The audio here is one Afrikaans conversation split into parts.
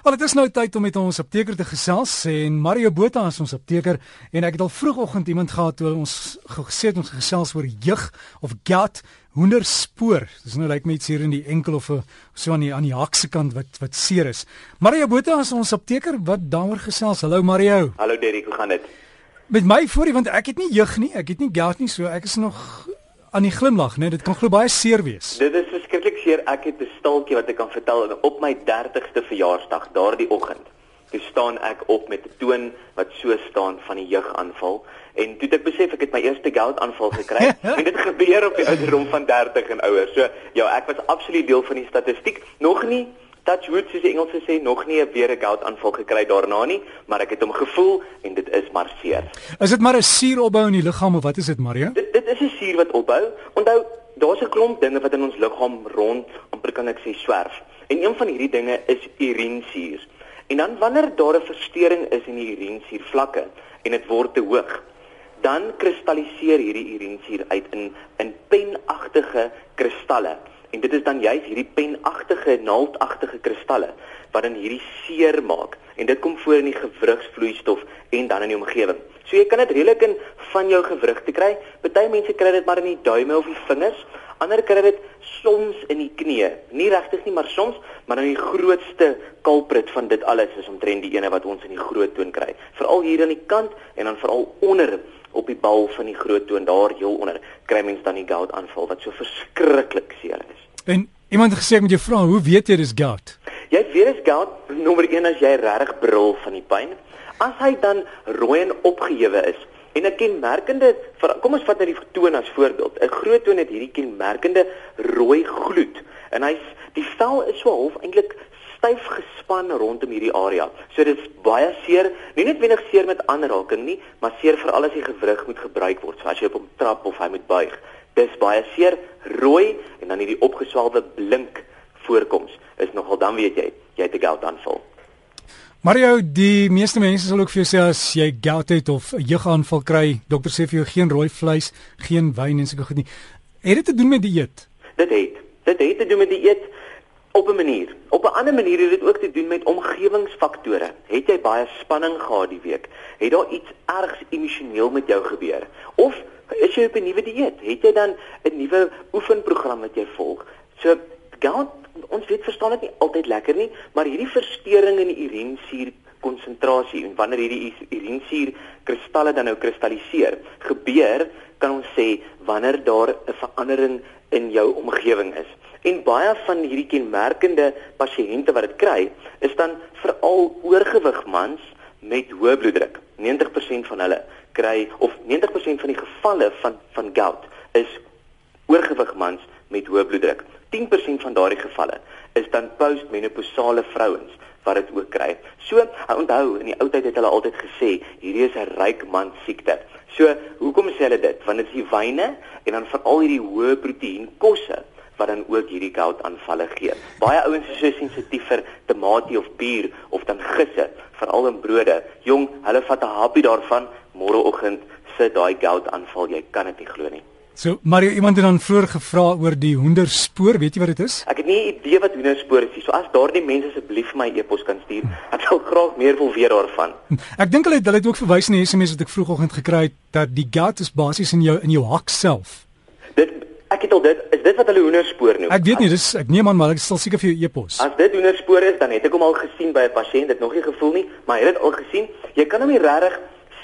Wel dit is nou tyd om met ons apteker te gesels en Mario Botha is ons apteker en ek het al vroegoggend iemand gehad toe ons gesê het ons gesels oor jeug of gout hoenderspoor. Dis nou lyk like my iets hier in die enkel of so aan die aan die hakse kant wat wat seer is. Mario Botha is ons apteker wat daaroor gesels. Hallo Mario. Hallo Derrick, hoe gaan dit? Met my voorie want ek het nie jeug nie, ek het nie gout nie, so ek is nog aan die glimlag, né? Nee, dit kan glo baie seer wees. Dit is verskriklik seer. Ek het 'n stiltjie wat ek kan vertel op my 30ste verjaarsdag, daardie oggend. Toe staan ek op met 'n toon wat so staan van die jeugaanval en toe het ek besef ek het my eerste gout aanval gekry en dit gebeur op die ouderdom van 30 en ouer. So ja, ek was absoluut deel van die statistiek. Nog nie touch wood soos die Engelse sê, nog nie 'n weer 'n gout aanval gekry daarna nie, maar ek het hom gevoel en dit is maar seer. Is dit maar 'n suuropbou in die liggaam of wat is dit, Mario? Dit dit is 'n suur wat opbou. Onthou, daar's 'n klomp dinge wat in ons liggaam rond, amper kan ek sê swerf. En een van hierdie dinge is urinesuur. En dan wanneer daar 'n verstoring is in die urinesuur vlakke en dit word te hoog, dan kristalliseer hierdie urinesuur uit in in penagtige kristalle. En dit is dan juist hierdie penagtige naaldagtige kristalle wat dan hierdie seer maak en dit kom voor in die gewrigsvloeistof en dan in die omgewing. So jy kan dit redelik in van jou gewrig te kry. Party mense kry dit maar in die duime of die vingers, ander kry dit soms in die knie. Nie regtig nie, maar soms, maar dan die grootste culprit van dit alles is omtrent die ene wat ons in die groot toon kry. Veral hier aan die kant en dan veral onder op die bal van die groot toon daar heel onder kry mens dan die gout aanval wat so verskriklik seer is. En iemand het gesê ek moet jou vra, hoe weet jy dis gout? Jy weet dis gout nommer 1 as jy regtig brul van die pyn. As hy dan rooi en opgehewe is en 'n kenmerkende kom ons vat net die toon as voorbeeld. 'n Groot toon het hierdie kenmerkende rooi gloed en hy's die vel is so half eintlik styf gespan rondom hierdie area. So dit is baie seer, nie net wenig seer met aanraking nie, maar seer veral as die gewrig moet gebruik word, so as jy op hom trap of hy moet buig. Dis baie seer, rooi en dan hierdie opgeswelde blink voorkoms is nogal dan weet jy, jy het 'n gout aanval. Mario, die meeste mense sal ook vir jou sê as jy gout het of 'n jeugaanval kry, dokter sê vir jou geen rooi vleis, geen wyn en sulke goed nie. Het dit te doen met dieet? Dit het. Dit het te doen met dieet op 'n manier. Op 'n ander manier het dit ook te doen met omgewingsfaktore. Het jy baie spanning gehad die week? Het daar iets ergs emosioneel met jou gebeur? Of is jy op 'n nuwe dieet? Het jy dan 'n nuwe oefenprogram wat jy volg? So, gout, ons weet verstaan dit nie altyd lekker nie, maar hierdie verstoring in die urinesuur konsentrasie en wanneer hierdie urinesuur kristalle dan nou kristalliseer, gebeur kan ons sê wanneer daar 'n verandering in jou omgewing is. En baie van hierdie kenmerkende pasiënte wat dit kry, is dan veral oorgewig mans met hoë bloeddruk. 90% van hulle kry of 90% van die gevalle van van gout is oorgewig mans met hoë bloeddruk. 10% van daardie gevalle is dan postmenopausale vrouens wat dit ook kry. So, onthou, in die ou tyd het hulle altyd gesê, hierdie is 'n ryk man siekte. So, hoekom sê hulle dit? Want dit is die wyne en dan veral hierdie hoë proteïen kosse wat dan ook hierdie gout aanvalle gee. Baie ouens is so sensitief vir tamatie of bier of dan gisse, veral in brode. Jong, hulle vat 'n happie daarvan, môreoggend sit daai gout aanval, jy kan dit nie glo nie. So, Mario, iemand het dan vroeër gevra oor die hoenderspoor, weet jy wat dit is? Ek het nie 'n idee wat hoenderspoor is nie. So as daardie mense asseblief my e-pos kan stuur, ek sal graag meer wil weet daarvan. Ek dink hulle het hulle het ook verwys na 'n SMS wat ek vroegoggend gekry het dat die gout is basies in jou in jou hak self. Dit Ek het al dit is dit wat hulle hoenderspoor noem. Ek weet nie, dis ek neem aan maar ek sal seker vir jou e-pos. As dit hoenderspoor is, dan het ek hom al gesien by 'n pasiënt, dit nog nie gevoel nie, maar hy het dit al gesien. Jy kan hom nie regtig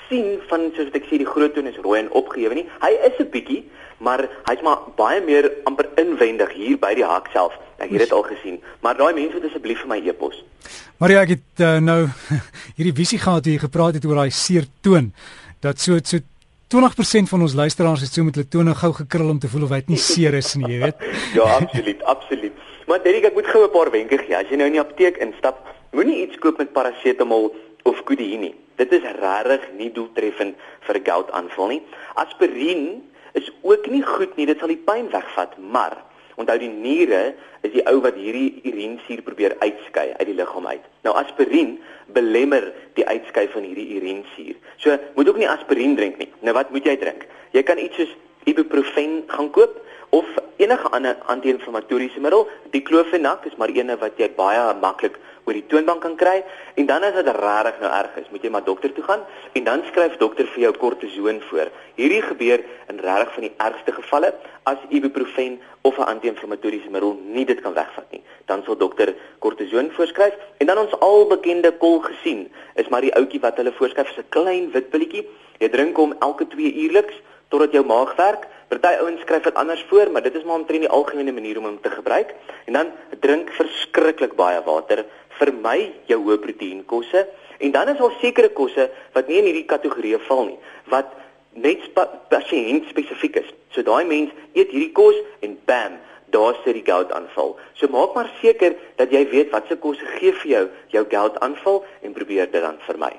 sien van soos ek sê die groot toon is rooi en opgehewe nie. Hy is 'n bietjie, maar hy's maar baie meer amper inwendig hier by die hak self. Ek het dit al gesien, maar daai mense moet asseblief vir my e-pos. Maria, ek het uh, nou hierdie visie gehad hoe jy gepraat het oor daai seer toon dat so so 20% van ons luisteraars het so met hulle tone gou gekrul om te voel of hy nie seer is nie, jy weet. ja, absoluut, absoluut. Maar Derek, ek moet gou 'n paar wenke gee. As jy nou in die apteek instap, moenie iets koop met parasetamol of kodeïn nie. Dit is regtig nie doeltreffend vir 'n goudaanval nie. Aspirien is ook nie goed nie. Dit sal die pyn wegvat, maar Onthou die niere is die ou wat hierdie urinesuur probeer uitskei uit die liggaam uit. Nou aspirien belemmer die uitskei van hierdie urinesuur. So moet ook nie aspirien drink nie. Nou wat moet jy drink? Jy kan iets soos ibuprofen gaan koop of enige ander anti-inflammatoriese middel. Diclofenac is maar eene wat jy baie maklik oor die toonbank kan kry en dan as dit regtig nou erg is, moet jy maar dokter toe gaan en dan skryf dokter vir jou kortison voor. Hierdie gebeur in regtig van die ergste gevalle as ibuprofen of 'n anti-inflammatoriese middel nie dit kan wegvat nie. Dan sal dokter kortison voorskryf en dan ons albekende kol gesien is maar die ouetjie wat hulle voorskryf is 'n klein wit pilletjie. Jy drink hom elke 2 uurliks totdat jou maag werk. Party ouens skryf dit anders voor, maar dit is maar omtrent die algemene manier om hom te gebruik. En dan drink verskriklik baie water vermy jou hoë proteïen kosse en dan is daar sekere kosse wat nie in hierdie kategorie val nie wat net pasiënt spesifiek is. So daai mens eet hierdie kos en bam, daar sit die gout aanval. So maak maar seker dat jy weet watse kosse gee vir jou jou gout aanval en probeer dit dan vermy.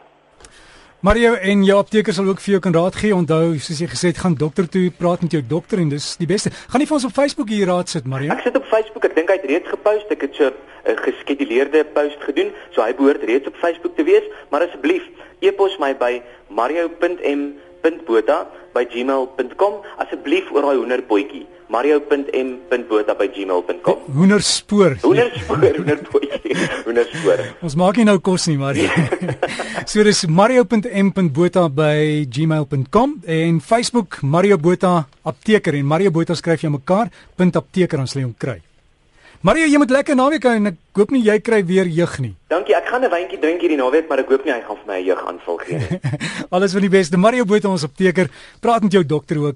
Mario en jou apteker sal ook vir jou kan raad gee. Onthou, soos jy gesê het, gaan dokter toe praat met jou dokter en dis die beste. Gaan nie vir ons op Facebook hier raad sit, Mario? Ek sit op Facebook. Ek dink hy het reeds gepost. Ek het so 'n geskeduleerde post gedoen, so hy behoort reeds op Facebook te wees. Maar asseblief, e-pos my by mario.m.botha@gmail.com asseblief oor daai hoenderpotjie mario.m.botha@gmail.com Hoenderspoor. Hoenderspoor, hoenderpotjie. Hoenderspoor. Ons maak nie nou kos nie, Mario. so dis mario.m.botha@gmail.com en Facebook Mario Botha apteker en Mario Botha skryf jy mekaar .apteker ons lê hom kry. Mario, jy moet lekker naweek hou en ek hoop nie jy kry weer jeug nie. Dankie. Ek gaan 'n wyntjie drink hierdie naweek, maar ek hoop nie hy gaan vir my jeug aanval gee nie. Alles van die beste. Mario Botha ons apteker. Praat met jou dokter ook.